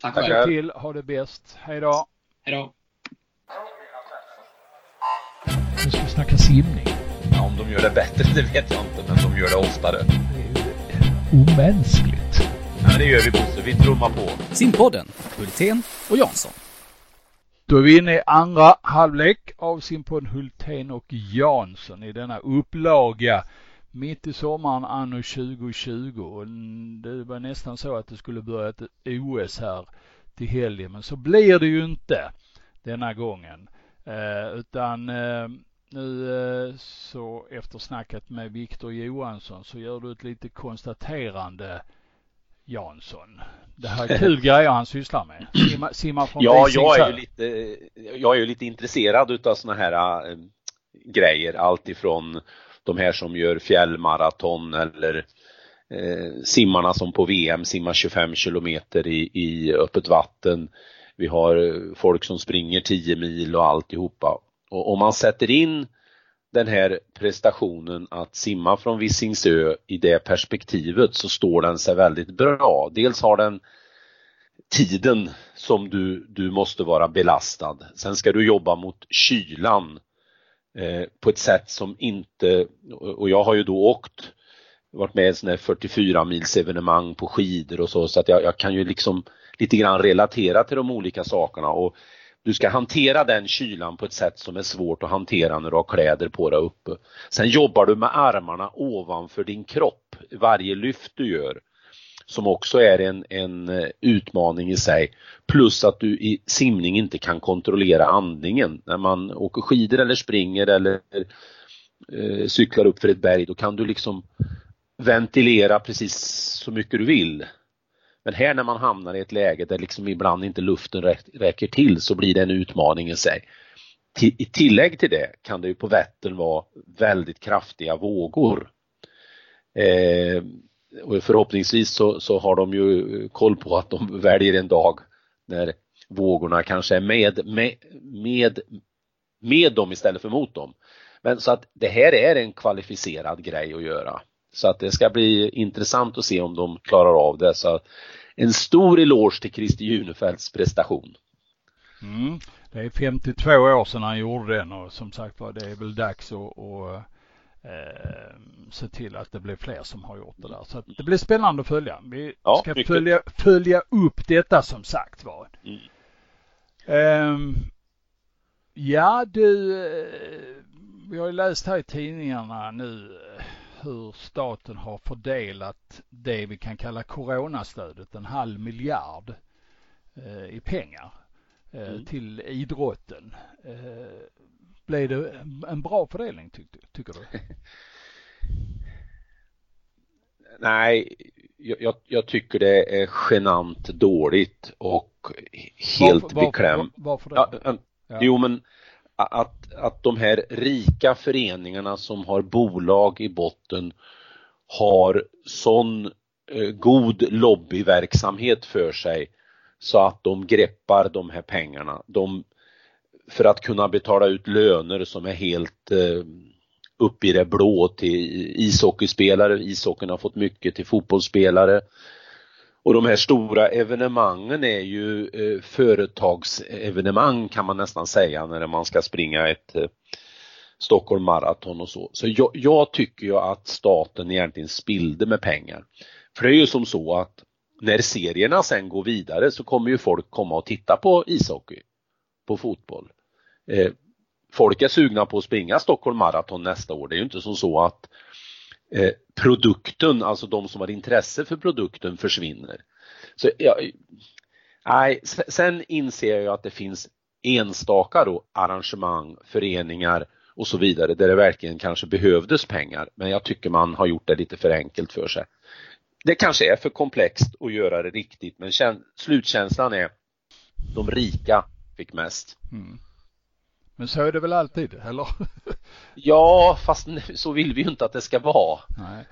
[SPEAKER 4] Tack
[SPEAKER 1] själv. till. Ha det bäst. Hej då.
[SPEAKER 4] Hej då.
[SPEAKER 1] Nu ska vi snacka simning.
[SPEAKER 2] Ja, om de gör det bättre, (laughs) det vet jag inte, men de gör det oftare.
[SPEAKER 1] Omänskligt.
[SPEAKER 2] Ja, det gör vi Bosse. Vi trummar på.
[SPEAKER 3] Simpodden, Hultén och Jansson.
[SPEAKER 1] Då är vi inne i andra halvlek av Simpodden Hultén och Jansson i denna upplaga mitt i sommaren anno 2020 och det var nästan så att det skulle börja ett OS här till helgen men så blir det ju inte denna gången. Eh, utan eh, nu eh, så efter snacket med Viktor Johansson så gör du ett litet konstaterande Jansson. Det här är kul (laughs) grejer han sysslar med. Simma, simma från
[SPEAKER 2] Ja, jag är ju lite, jag är ju lite intresserad utav såna här äh, grejer. Allt ifrån de här som gör fjällmaraton eller eh, simmarna som på VM simmar 25 kilometer i, i öppet vatten. Vi har folk som springer 10 mil och alltihopa. Och om man sätter in den här prestationen att simma från Visingsö i det perspektivet så står den sig väldigt bra. Dels har den tiden som du, du måste vara belastad. Sen ska du jobba mot kylan eh, på ett sätt som inte, och jag har ju då åkt, varit med i sådana här 44 mils evenemang på skidor och så, så att jag, jag kan ju liksom lite grann relatera till de olika sakerna och du ska hantera den kylan på ett sätt som är svårt att hantera när du har kläder på dig uppe. Sen jobbar du med armarna ovanför din kropp, varje lyft du gör som också är en, en eh, utmaning i sig. Plus att du i simning inte kan kontrollera andningen. När man åker skidor eller springer eller eh, cyklar upp för ett berg då kan du liksom ventilera precis så mycket du vill. Men här när man hamnar i ett läge där liksom ibland inte luften räcker till så blir det en utmaning i sig. I tillägg till det kan det ju på Vättern vara väldigt kraftiga vågor. Eh, och förhoppningsvis så, så har de ju koll på att de väljer en dag när vågorna kanske är med, med, med, med dem istället för mot dem. Men så att det här är en kvalificerad grej att göra. Så att det ska bli intressant att se om de klarar av det. Så en stor eloge till Christer Junefelds prestation.
[SPEAKER 1] Mm. Det är 52 år sedan han gjorde den och som sagt var det är väl dags att, att eh, se till att det blir fler som har gjort det där. Så det blir spännande att följa. Vi ja, ska följa, följa upp detta som sagt var. Mm. Eh, ja du, eh, vi har ju läst här i tidningarna nu eh, hur staten har fördelat det vi kan kalla coronastödet, en halv miljard eh, i pengar eh, mm. till idrotten. Eh, blev det en bra fördelning tycker, du? (laughs)
[SPEAKER 2] Nej, jag, jag, tycker det är genant dåligt och helt varför, bekläm.
[SPEAKER 1] Varför, varför det?
[SPEAKER 2] Ja, Jo men att, att de här rika föreningarna som har bolag i botten har sån eh, god lobbyverksamhet för sig så att de greppar de här pengarna. De för att kunna betala ut löner som är helt eh, upp i det blå till ishockeyspelare. Ishockeyn har fått mycket till fotbollsspelare. Och de här stora evenemangen är ju eh, företagsevenemang kan man nästan säga när man ska springa ett eh, Stockholm Marathon och så. Så jag, jag tycker ju att staten egentligen spillde med pengar. För det är ju som så att när serierna sen går vidare så kommer ju folk komma och titta på ishockey, på fotboll. Eh, folk är sugna på att springa Stockholm Marathon nästa år. Det är ju inte som så att eh, produkten, alltså de som har intresse för produkten försvinner. Så jag, Nej, sen inser jag att det finns enstaka då arrangemang, föreningar och så vidare där det verkligen kanske behövdes pengar. Men jag tycker man har gjort det lite för enkelt för sig. Det kanske är för komplext att göra det riktigt men slutkänslan är de rika fick mest. Mm.
[SPEAKER 1] Men så är det väl alltid, eller? (laughs)
[SPEAKER 2] ja, fast så vill vi ju inte att det ska vara. Nej.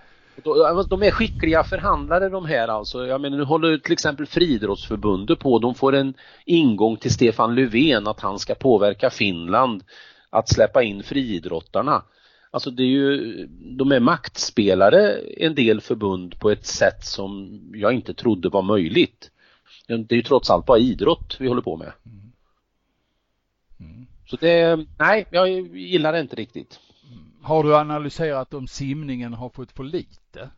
[SPEAKER 2] De är skickliga förhandlare de här alltså. Jag menar nu håller till exempel Friidrottsförbundet på, de får en ingång till Stefan Löfven att han ska påverka Finland att släppa in friidrottarna. Alltså det är ju, de är maktspelare en del förbund på ett sätt som jag inte trodde var möjligt. Det är ju trots allt bara idrott vi håller på med. Mm. Så det, nej, jag gillar det inte riktigt.
[SPEAKER 1] Har du analyserat om simningen har fått för lite?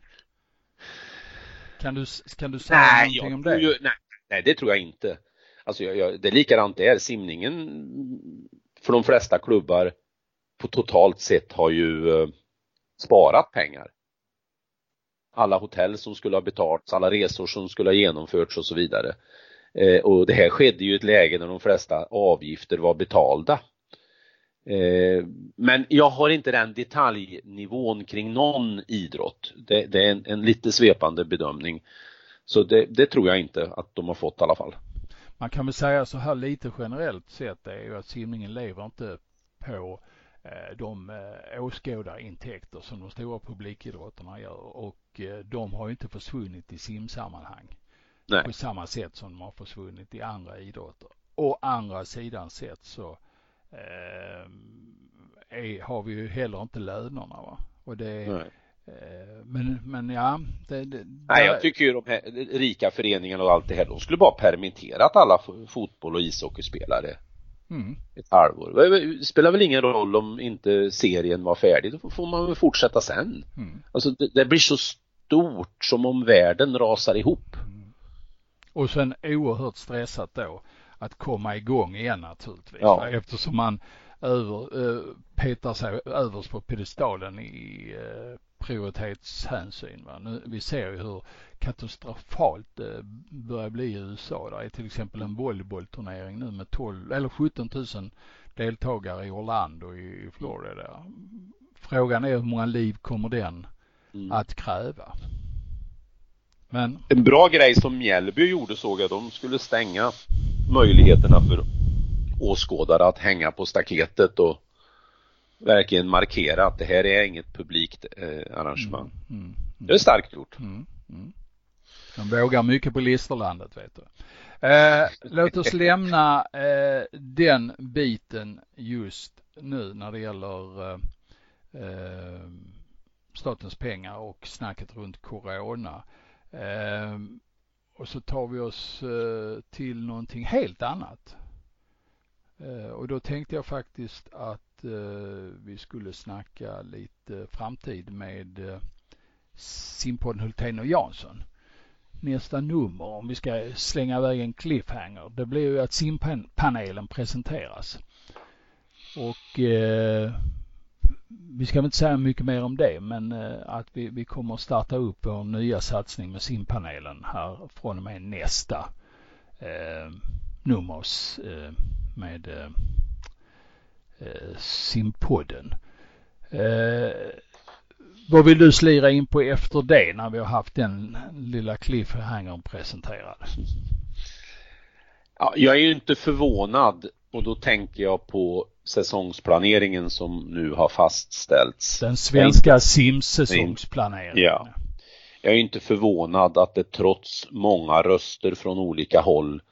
[SPEAKER 1] Kan du, kan du säga nej, någonting om det?
[SPEAKER 2] Ju, nej, nej, det tror jag inte. Alltså jag, jag, det är likadant där. Simningen för de flesta klubbar på totalt sett har ju eh, sparat pengar. Alla hotell som skulle ha betalts, alla resor som skulle ha genomförts och så vidare. Eh, och det här skedde ju i ett läge när de flesta avgifter var betalda. Eh, men jag har inte den detaljnivån kring någon idrott. Det, det är en, en, lite svepande bedömning. Så det, det, tror jag inte att de har fått i alla fall.
[SPEAKER 1] Man kan väl säga så här lite generellt sett är ju att simningen lever inte på eh, de eh, åskådarintäkter som de stora publikidrotterna gör och de har ju inte försvunnit i simsammanhang. Nej. På samma sätt som de har försvunnit i andra idrotter. Å andra sidan sett så eh, är, har vi ju heller inte lönerna va. Och det Nej. Eh, men, men ja. Det, det,
[SPEAKER 2] Nej, jag tycker ju de här rika föreningarna och allt det här, de skulle bara permitterat alla fotboll och ishockeyspelare. Mm. Ett halvår. Det spelar väl ingen roll om inte serien var färdig, då får man väl fortsätta sen. Mm. Alltså det, det, blir så stort som om världen rasar ihop. Mm.
[SPEAKER 1] Och sen oerhört stressat då att komma igång igen naturligtvis. Ja. Eftersom man över, eh, petar sig överst på pedestalen i eh, prioritetshänsyn. Va? Nu, vi ser ju hur katastrofalt det börjar bli i USA. Det är till exempel en volleybollturnering nu med 12 eller 17 000 deltagare i Orlando i, i Florida. Frågan är hur många liv kommer den mm. att kräva?
[SPEAKER 2] Men... En bra grej som Mjällby gjorde såg jag, de skulle stänga möjligheterna för åskådare att hänga på staketet och verkligen markera att det här är inget publikt eh, arrangemang. Mm, mm, mm. Det är starkt gjort. Mm, mm.
[SPEAKER 1] De vågar mycket på Listerlandet vet du. Eh, låt oss (laughs) lämna eh, den biten just nu när det gäller eh, eh statens pengar och snacket runt corona. Eh, och så tar vi oss eh, till någonting helt annat. Eh, och då tänkte jag faktiskt att eh, vi skulle snacka lite framtid med eh, simpodden Hultén och Jansson. Nästa nummer, om vi ska slänga iväg en cliffhanger, det blir ju att simpanelen presenteras. Och eh, vi ska väl inte säga mycket mer om det, men eh, att vi, vi kommer att starta upp vår nya satsning med simpanelen här från och med nästa eh, nummer eh, med eh, eh, simpodden. Eh, vad vill du slira in på efter det när vi har haft den lilla cliffhangern presenterad?
[SPEAKER 2] Ja, jag är ju inte förvånad och då tänker jag på säsongsplaneringen som nu har fastställts.
[SPEAKER 1] Den svenska simsäsongsplaneringen.
[SPEAKER 2] Ja. Jag är inte förvånad att det trots många röster från olika håll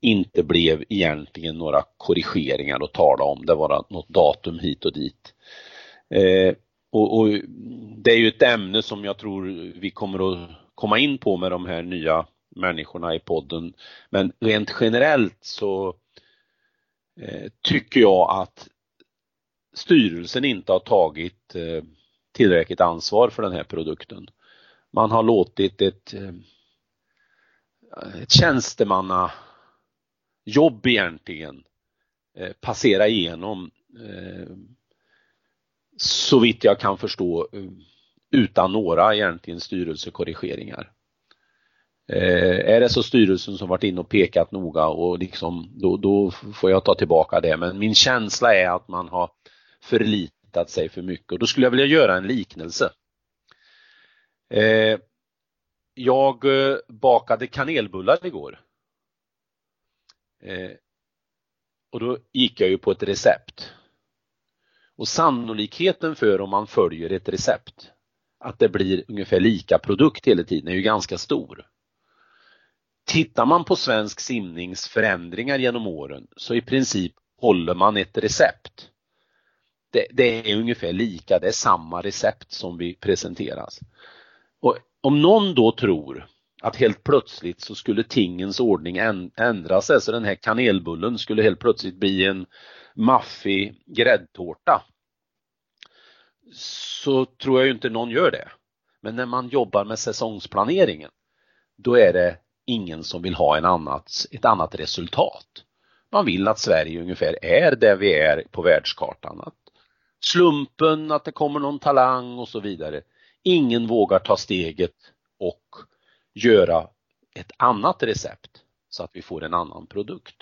[SPEAKER 2] inte blev egentligen några korrigeringar att tala om. Det var något datum hit och dit. Eh, och, och, det är ju ett ämne som jag tror vi kommer att komma in på med de här nya människorna i podden. Men rent generellt så eh, tycker jag att styrelsen inte har tagit eh, tillräckligt ansvar för den här produkten. Man har låtit ett, eh, ett tjänstemanna jobb egentligen eh, passera igenom eh, så vitt jag kan förstå eh, utan några egentligen styrelsekorrigeringar. Eh, är det så styrelsen som varit inne och pekat noga och liksom då, då får jag ta tillbaka det. Men min känsla är att man har förlitat sig för mycket och då skulle jag vilja göra en liknelse. Eh, jag eh, bakade kanelbullar igår. Eh, och då gick jag ju på ett recept. Och sannolikheten för om man följer ett recept att det blir ungefär lika produkt hela tiden är ju ganska stor. Tittar man på svensk simnings förändringar genom åren så i princip håller man ett recept. Det, det, är ungefär lika, det är samma recept som vi presenteras. Och om någon då tror att helt plötsligt så skulle tingens ordning ändra sig så alltså den här kanelbullen skulle helt plötsligt bli en maffig gräddtårta. Så tror jag ju inte någon gör det. Men när man jobbar med säsongsplaneringen då är det ingen som vill ha en annat, ett annat resultat. Man vill att Sverige ungefär är där vi är på världskartan. Att slumpen, att det kommer någon talang och så vidare. Ingen vågar ta steget och göra ett annat recept så att vi får en annan produkt.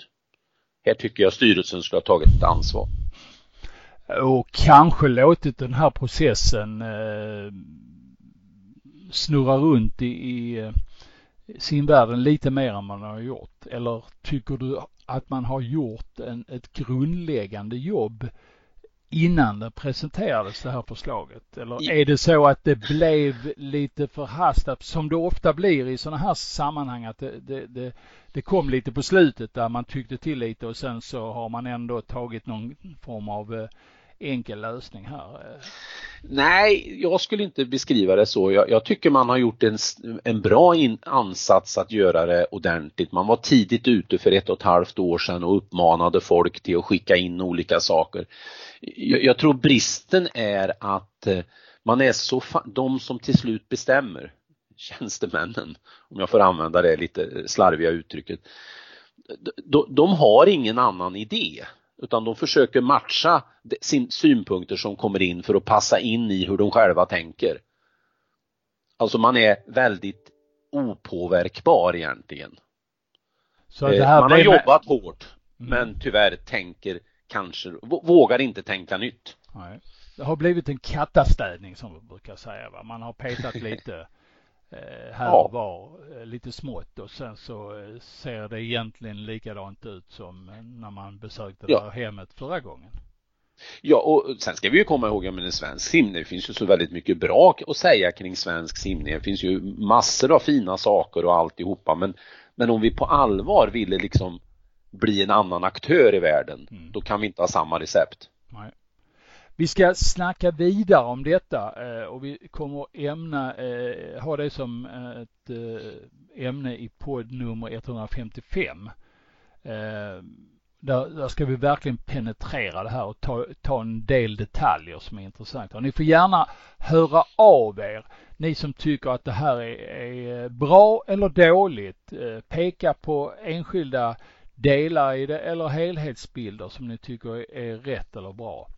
[SPEAKER 2] Här tycker jag styrelsen skulle ha tagit ett ansvar.
[SPEAKER 1] Och kanske låtit den här processen eh, snurra runt i, i eh, simvärlden lite mer än man har gjort? Eller tycker du att man har gjort en, ett grundläggande jobb innan det presenterades det här förslaget? Eller är det så att det blev lite förhastat som det ofta blir i sådana här sammanhang att det, det, det, det, kom lite på slutet där man tyckte till lite och sen så har man ändå tagit någon form av eh, enkel lösning här?
[SPEAKER 2] Nej, jag skulle inte beskriva det så. Jag, jag tycker man har gjort en, en bra in, ansats att göra det ordentligt. Man var tidigt ute för ett och ett halvt år sedan och uppmanade folk till att skicka in olika saker. Jag, jag tror bristen är att eh, man är så, de som till slut bestämmer, (laughs) tjänstemännen, om jag får använda det lite slarviga uttrycket, de, de har ingen annan idé utan de försöker matcha sin synpunkter som kommer in för att passa in i hur de själva tänker. Alltså man är väldigt opåverkbar egentligen. Eh, man har jobbat med... hårt mm. men tyvärr tänker kanske, vågar inte tänka nytt.
[SPEAKER 1] Nej. Det har blivit en kattastädning som vi brukar säga. Va? Man har petat (laughs) lite Eh, här och var eh, lite smått och sen så eh, ser det egentligen likadant ut som när man besökte ja. det här hemmet förra gången.
[SPEAKER 2] Ja, och sen ska vi ju komma ihåg, att en svensk simning, det finns ju så väldigt mycket bra att säga kring svensk simning. Det finns ju massor av fina saker och alltihopa, men, men om vi på allvar ville liksom bli en annan aktör i världen, mm. då kan vi inte ha samma recept.
[SPEAKER 1] Nej. Vi ska snacka vidare om detta eh, och vi kommer ämna, eh, ha det som ett eh, ämne i podd nummer 155. Där, där ska vi verkligen penetrera det här och ta, ta en del detaljer som är intressanta. Och ni får gärna höra av er, ni som tycker att det här är, är bra eller dåligt. Peka på enskilda delar i det eller helhetsbilder som ni tycker är rätt eller bra.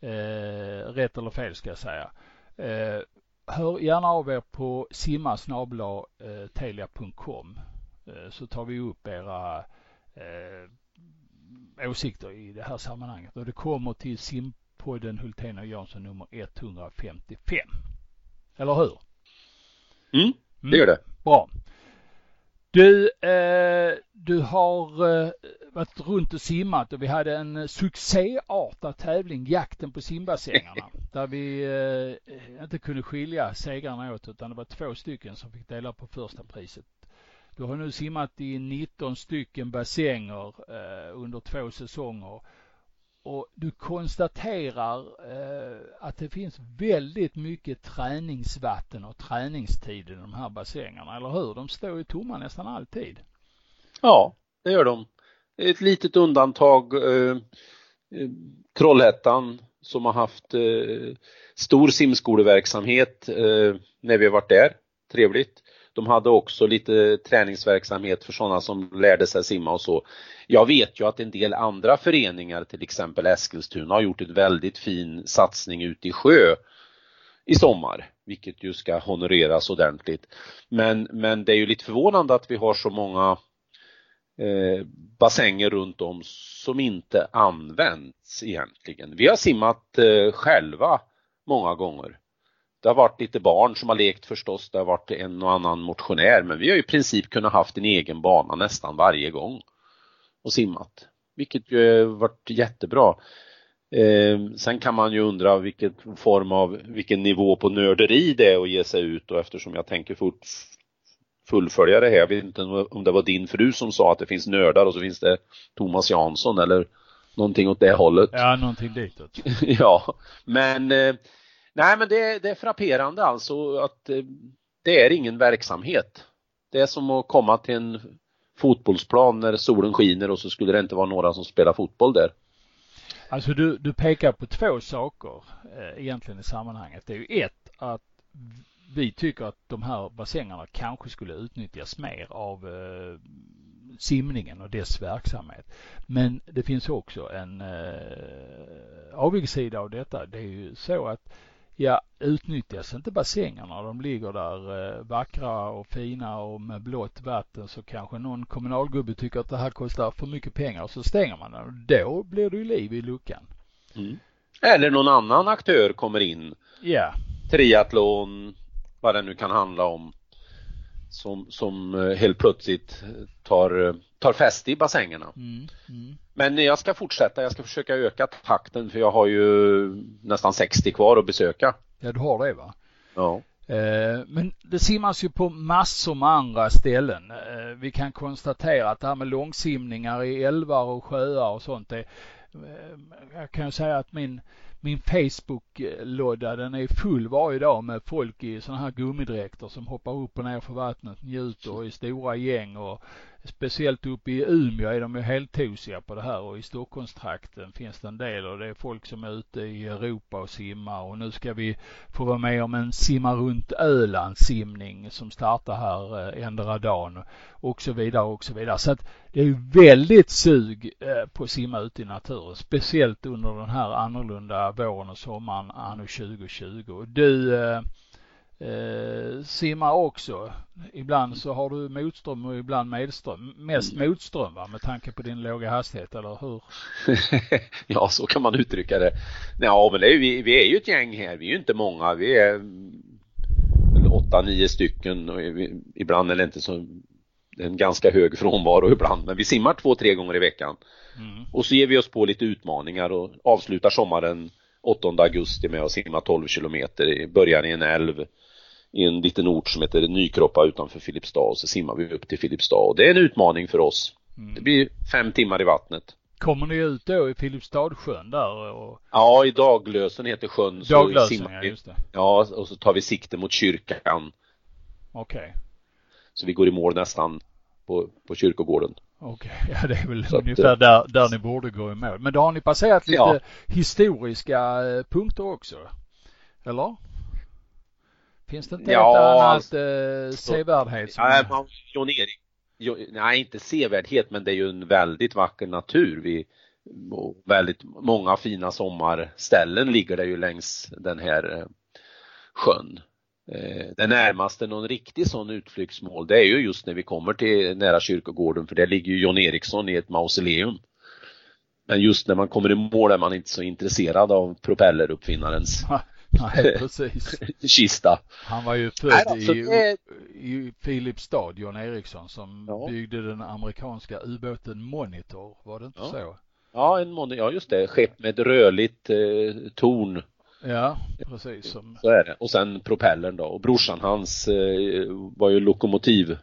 [SPEAKER 1] Eh, rätt eller fel ska jag säga. Eh, hör gärna av er på simmasnabla.telia.com eh, så tar vi upp era eh, åsikter i det här sammanhanget och det kommer till simpodden Hultén och Jansson nummer 155. Eller hur?
[SPEAKER 2] Mm, det gör det. Mm,
[SPEAKER 1] bra. Du, eh, du har eh, varit runt och simmat och vi hade en succéartad tävling, jakten på simbassängerna, (laughs) där vi eh, inte kunde skilja segrarna åt utan det var två stycken som fick dela på första priset. Du har nu simmat i 19 stycken bassänger eh, under två säsonger och du konstaterar eh, att det finns väldigt mycket träningsvatten och träningstid i de här bassängerna, eller hur? De står ju tomma nästan alltid.
[SPEAKER 2] Ja, det gör de. Ett litet undantag, eh, Trollhättan som har haft eh, stor simskoleverksamhet eh, när vi har varit där. Trevligt. De hade också lite träningsverksamhet för sådana som lärde sig simma och så. Jag vet ju att en del andra föreningar, till exempel Eskilstuna, har gjort en väldigt fin satsning ute i sjö i sommar. vilket ju ska honoreras ordentligt. Men, men det är ju lite förvånande att vi har så många eh, bassänger runt om som inte används egentligen. Vi har simmat eh, själva många gånger. Det har varit lite barn som har lekt förstås, det har varit en och annan motionär, men vi har i princip kunnat haft en egen bana nästan varje gång och simmat. Vilket ju varit jättebra. Eh, sen kan man ju undra vilken form av, vilken nivå på nörderi det är att ge sig ut och eftersom jag tänker fort, fullfölja det här. Jag vet inte om det var din fru som sa att det finns nördar och så finns det Thomas Jansson eller någonting åt det hållet.
[SPEAKER 1] Ja, någonting ditåt. (laughs)
[SPEAKER 2] ja, men eh, nej men det, det är frapperande alltså att eh, det är ingen verksamhet. Det är som att komma till en fotbollsplan när solen skiner och så skulle det inte vara några som spelar fotboll där.
[SPEAKER 1] Alltså du, du pekar på två saker eh, egentligen i sammanhanget. Det är ju ett att vi tycker att de här bassängerna kanske skulle utnyttjas mer av eh, simningen och dess verksamhet. Men det finns också en eh, avigsida av detta. Det är ju så att ja, utnyttjas inte bassängerna, de ligger där eh, vackra och fina och med blått vatten så kanske någon kommunalgubbe tycker att det här kostar för mycket pengar och så stänger man den då blir det ju liv i luckan.
[SPEAKER 2] Mm. Eller någon annan aktör kommer in.
[SPEAKER 1] Ja.
[SPEAKER 2] Triathlon, vad det nu kan handla om. Som, som eh, helt plötsligt tar, eh, tar fäste i bassängerna. Mm, mm. Men jag ska fortsätta, jag ska försöka öka takten för jag har ju nästan 60 kvar att besöka.
[SPEAKER 1] Ja, du har det va?
[SPEAKER 2] Ja.
[SPEAKER 1] Eh, men det simmas ju på massor med andra ställen. Vi kan konstatera att det här med långsimningar i älvar och sjöar och sånt det, jag kan ju säga att min min Facebook-låda den är full varje dag med folk i sådana här gummidräkter som hoppar upp och ner för vattnet, njuter i stora gäng och speciellt uppe i Umeå är de ju helt tosiga på det här och i Stockholmstrakten finns det en del och det är folk som är ute i Europa och simmar och nu ska vi få vara med om en simma runt Öland simning som startar här eh, ändra dagen och så vidare och så vidare. Så att det är väldigt sug eh, på att simma ute i naturen, speciellt under den här annorlunda våren och sommaren anno 2020. Du eh, eh, simmar också. Ibland så har du motström och ibland medström. Mest mm. motström va, med tanke på din låga hastighet, eller hur? (laughs)
[SPEAKER 2] ja, så kan man uttrycka det. Ja, men det är, vi, vi är ju ett gäng här. Vi är ju inte många. Vi är åtta, nio stycken och ibland är det inte så en ganska hög frånvaro ibland, men vi simmar två, tre gånger i veckan. Mm. Och så ger vi oss på lite utmaningar och avslutar sommaren 8 augusti med att simma 12 kilometer, börjar i en älv i en liten ort som heter Nykroppa utanför Filipstad och så simmar vi upp till Filipstad och det är en utmaning för oss. Mm. Det blir fem timmar i vattnet.
[SPEAKER 1] Kommer ni ut då i Filipstadsjön där? Och...
[SPEAKER 2] Ja, i Daglösen heter sjön.
[SPEAKER 1] Daglösen, ja just det.
[SPEAKER 2] Ja, och så tar vi sikte mot kyrkan.
[SPEAKER 1] Okej. Okay.
[SPEAKER 2] Så vi går i mål nästan på, på kyrkogården.
[SPEAKER 1] Okej, okay. (laughs) ja det är väl så ungefär att, där, där ni borde gå i mål. Men då har ni passerat lite ja. historiska eh, punkter också? Eller? Finns det inte ja, ett annat alltså, eh, sevärdhet? Som...
[SPEAKER 2] Nej, Jon Erik. nej, inte sevärdhet, men det är ju en väldigt vacker natur. Vi, väldigt många fina sommarställen ligger det ju längs den här eh, sjön. Eh, det närmaste någon riktig sån utflyktsmål det är ju just när vi kommer till nära kyrkogården för där ligger ju John Eriksson i ett mausoleum. Men just när man kommer i mål är man inte så intresserad av propelleruppfinnarens (laughs)
[SPEAKER 1] Nej, (laughs) precis.
[SPEAKER 2] kista.
[SPEAKER 1] Han var ju född Nej, alltså, i, det... i Filipstad, John Eriksson, som ja. byggde den amerikanska ubåten Monitor, var det inte
[SPEAKER 2] ja.
[SPEAKER 1] så?
[SPEAKER 2] Ja, en monitor, ja just det, skepp med ett rörligt eh, torn.
[SPEAKER 1] Ja, precis. Som...
[SPEAKER 2] Så är det. Och sen propellern då. Och brorsan hans eh, var ju lokomotiv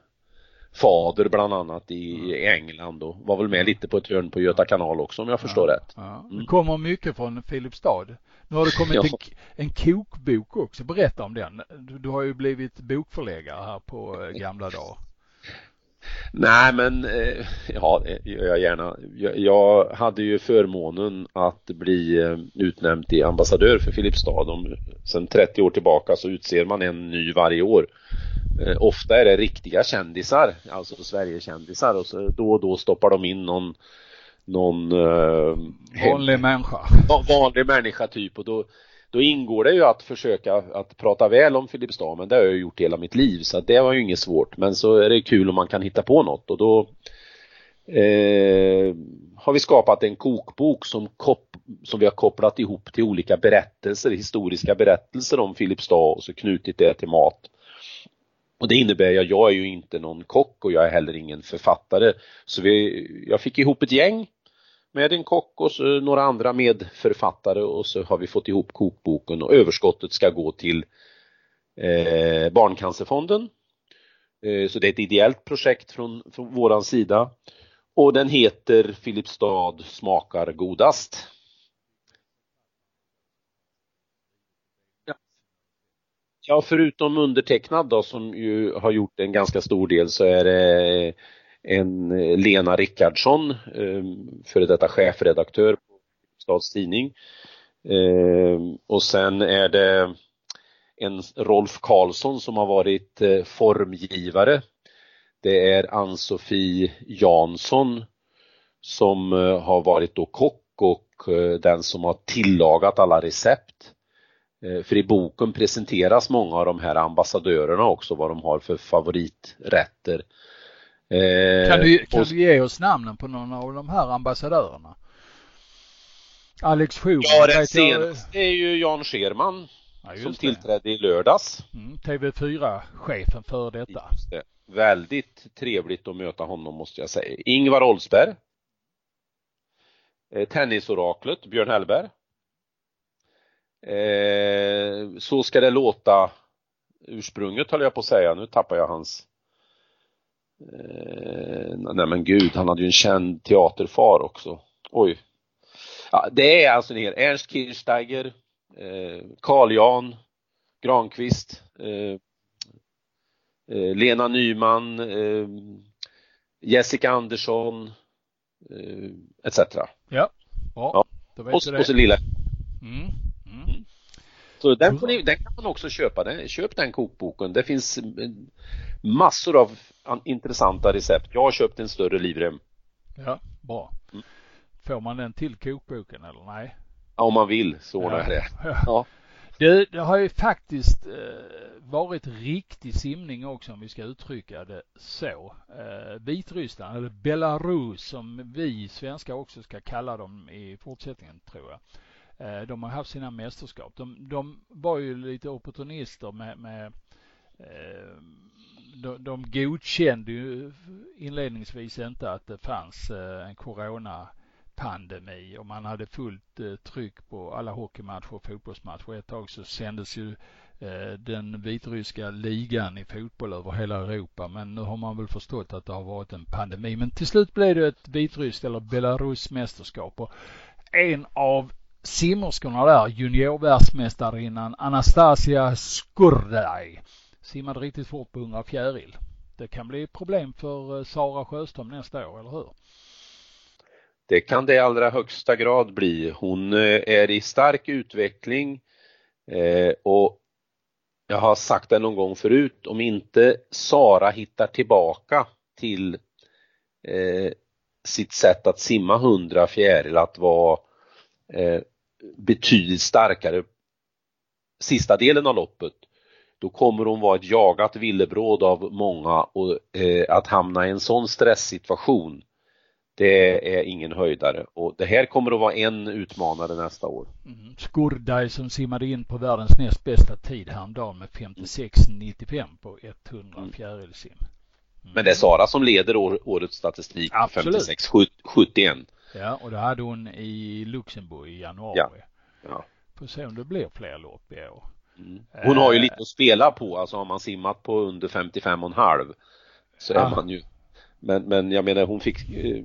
[SPEAKER 2] fader bland annat i England och var väl med lite på ett hörn på Göta kanal också om jag förstår
[SPEAKER 1] ja,
[SPEAKER 2] rätt.
[SPEAKER 1] Ja. Det kommer mycket från Filipstad. Nu har det kommit en, en kokbok också. Berätta om den. Du, du har ju blivit bokförläggare här på eh, gamla dagar.
[SPEAKER 2] Nej men, eh, ja gör jag gärna. Jag, hade ju förmånen att bli eh, utnämnd till ambassadör för Filipstad. Sen 30 år tillbaka så utser man en ny varje år. ofta är det riktiga kändisar, alltså Sverigekändisar och så då och då stoppar de in någon någon
[SPEAKER 1] eh, vanlig människa.
[SPEAKER 2] Vanlig människa typ och då då ingår det ju att försöka att prata väl om Filipstad, men det har jag gjort hela mitt liv så det var ju inget svårt. Men så är det kul om man kan hitta på något och då eh, har vi skapat en kokbok som, kop som vi har kopplat ihop till olika berättelser, historiska berättelser om Filipstad och så knutit det till mat. Och det innebär att jag är ju inte någon kock och jag är heller ingen författare. Så vi, jag fick ihop ett gäng med en kock och så några andra medförfattare och så har vi fått ihop kokboken och överskottet ska gå till eh, Barncancerfonden. Eh, så det är ett ideellt projekt från, från våran sida. Och den heter Filipstad smakar godast. Ja, förutom undertecknad då som ju har gjort en ganska stor del så är det en eh, Lena Rickardsson, eh, före detta chefredaktör på Stads Tidning. Eh, och sen är det en Rolf Karlsson som har varit formgivare. Det är Ann-Sofie Jansson som har varit då kock och den som har tillagat alla recept. För i boken presenteras många av de här ambassadörerna också, vad de har för favoriträtter.
[SPEAKER 1] Eh, kan, du, kan och, du ge oss namnen på någon av de här ambassadörerna? Alex Schumann.
[SPEAKER 2] Ja, den senaste är ju Jan Scherman ja, som det. tillträdde i lördags.
[SPEAKER 1] Mm, TV4-chefen för detta. Det.
[SPEAKER 2] Väldigt trevligt att möta honom måste jag säga. Ingvar Oldsberg. Eh, tennisoraklet Björn Hellberg. Eh, så ska det låta ursprunget höll jag på att säga. Nu tappar jag hans Eh, nej men gud, han hade ju en känd teaterfar också. Oj. Ja, det är alltså hel, Ernst Kirchsteiger, eh, Carl Jan, Granqvist, eh, eh, Lena Nyman, eh, Jessica Andersson, eh, etc.
[SPEAKER 1] Ja, bra.
[SPEAKER 2] Ja. Och, och så lilla. Mm. Så den, får ni, den kan man också köpa. Den, köp den kokboken. Det finns massor av intressanta recept. Jag har köpt en större livrem.
[SPEAKER 1] Ja, bra. Mm. Får man den till kokboken eller nej?
[SPEAKER 2] Ja, om man vill så ordnar jag det. Ja.
[SPEAKER 1] Det, (laughs) det, har ju faktiskt eh, varit riktig simning också om vi ska uttrycka det så. Eh, Vitryssland eller Belarus som vi svenskar också ska kalla dem i fortsättningen tror jag. Eh, de har haft sina mästerskap. De, de var ju lite opportunister med, med eh, de, de godkände ju inledningsvis inte att det fanns eh, en coronapandemi och man hade fullt tryck på alla hockeymatcher och fotbollsmatcher. Ett tag så sändes ju den vitryska ligan i fotboll över hela Europa men nu har man väl förstått att det har varit en pandemi. Men till slut blev det ett vitryskt eller Belarus mästerskap och en av simmerskorna där, juniorvärldsmästarinnan Anastasia Skurdaj simmade riktigt fort på 100 fjäril. Det kan bli problem för eh, Sara Sjöström nästa år, eller hur?
[SPEAKER 2] Det kan det i allra högsta grad bli. Hon eh, är i stark utveckling eh, och jag har sagt det någon gång förut, om inte Sara hittar tillbaka till sitt sätt att simma 100 fjäril, att vara betydligt starkare sista delen av loppet, då kommer hon vara ett jagat villebråd av många och eh, att hamna i en sån stresssituation det är ingen höjdare och det här kommer att vara en utmanare nästa år.
[SPEAKER 1] Mm. Skurdaj som simmade in på världens näst bästa tid häromdagen med 56,95 på 100 mm. fjärilsim.
[SPEAKER 2] Mm. Men det är Sara som leder år, årets statistik 56,71.
[SPEAKER 1] Ja, och det hade hon i Luxemburg i januari. Ja. ja. Får se om det blir fler lopp i år.
[SPEAKER 2] Mm. Hon har ju lite att spela på, alltså har man simmat på under 55 och en halv så är man ju men, men jag menar hon fick,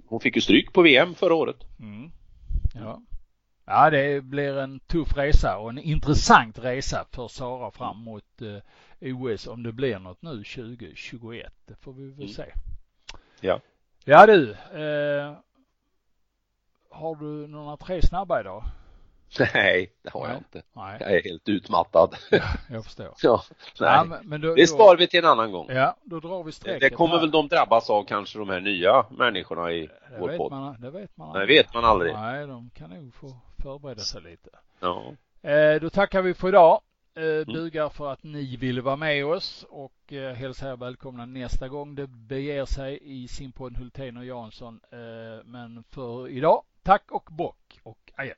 [SPEAKER 2] hon fick ju stryk på VM förra året. Mm.
[SPEAKER 1] Ja. Ja, det blir en tuff resa och en intressant resa för Sara fram mot eh, OS om det blir något nu 2021. Det får vi väl mm. se.
[SPEAKER 2] Ja.
[SPEAKER 1] Ja du, eh, har du några tre snabba idag?
[SPEAKER 2] Nej, det har jag inte. Nej. Jag är helt utmattad.
[SPEAKER 1] Ja, jag förstår. (laughs)
[SPEAKER 2] ja, nej. Ja, men, då, det sparar vi till en annan gång.
[SPEAKER 1] Ja, då drar vi strecket.
[SPEAKER 2] Det kommer här. väl de drabbas av kanske de här nya människorna i det vår
[SPEAKER 1] vet
[SPEAKER 2] podd.
[SPEAKER 1] Man, det vet man
[SPEAKER 2] aldrig. Det vet man aldrig.
[SPEAKER 1] Nej, de kan nog få förbereda sig lite.
[SPEAKER 2] Ja.
[SPEAKER 1] Eh, då tackar vi för idag. Eh, bugar för att ni ville vara med oss och eh, hälsar er välkomna nästa gång det beger sig i simpodden Hultén och Jansson. Eh, men för idag, tack och bock och adjö.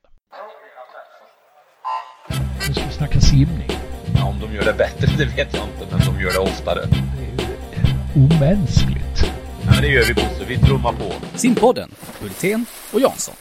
[SPEAKER 1] Nu ska vi snacka simning.
[SPEAKER 2] Ja, om de gör det bättre, (laughs) det vet jag inte, men de gör det oftare.
[SPEAKER 1] Det är ju omänskligt.
[SPEAKER 2] Ja, men det gör vi Bosse, vi trummar på.
[SPEAKER 3] Simpodden, Hultén och Jansson.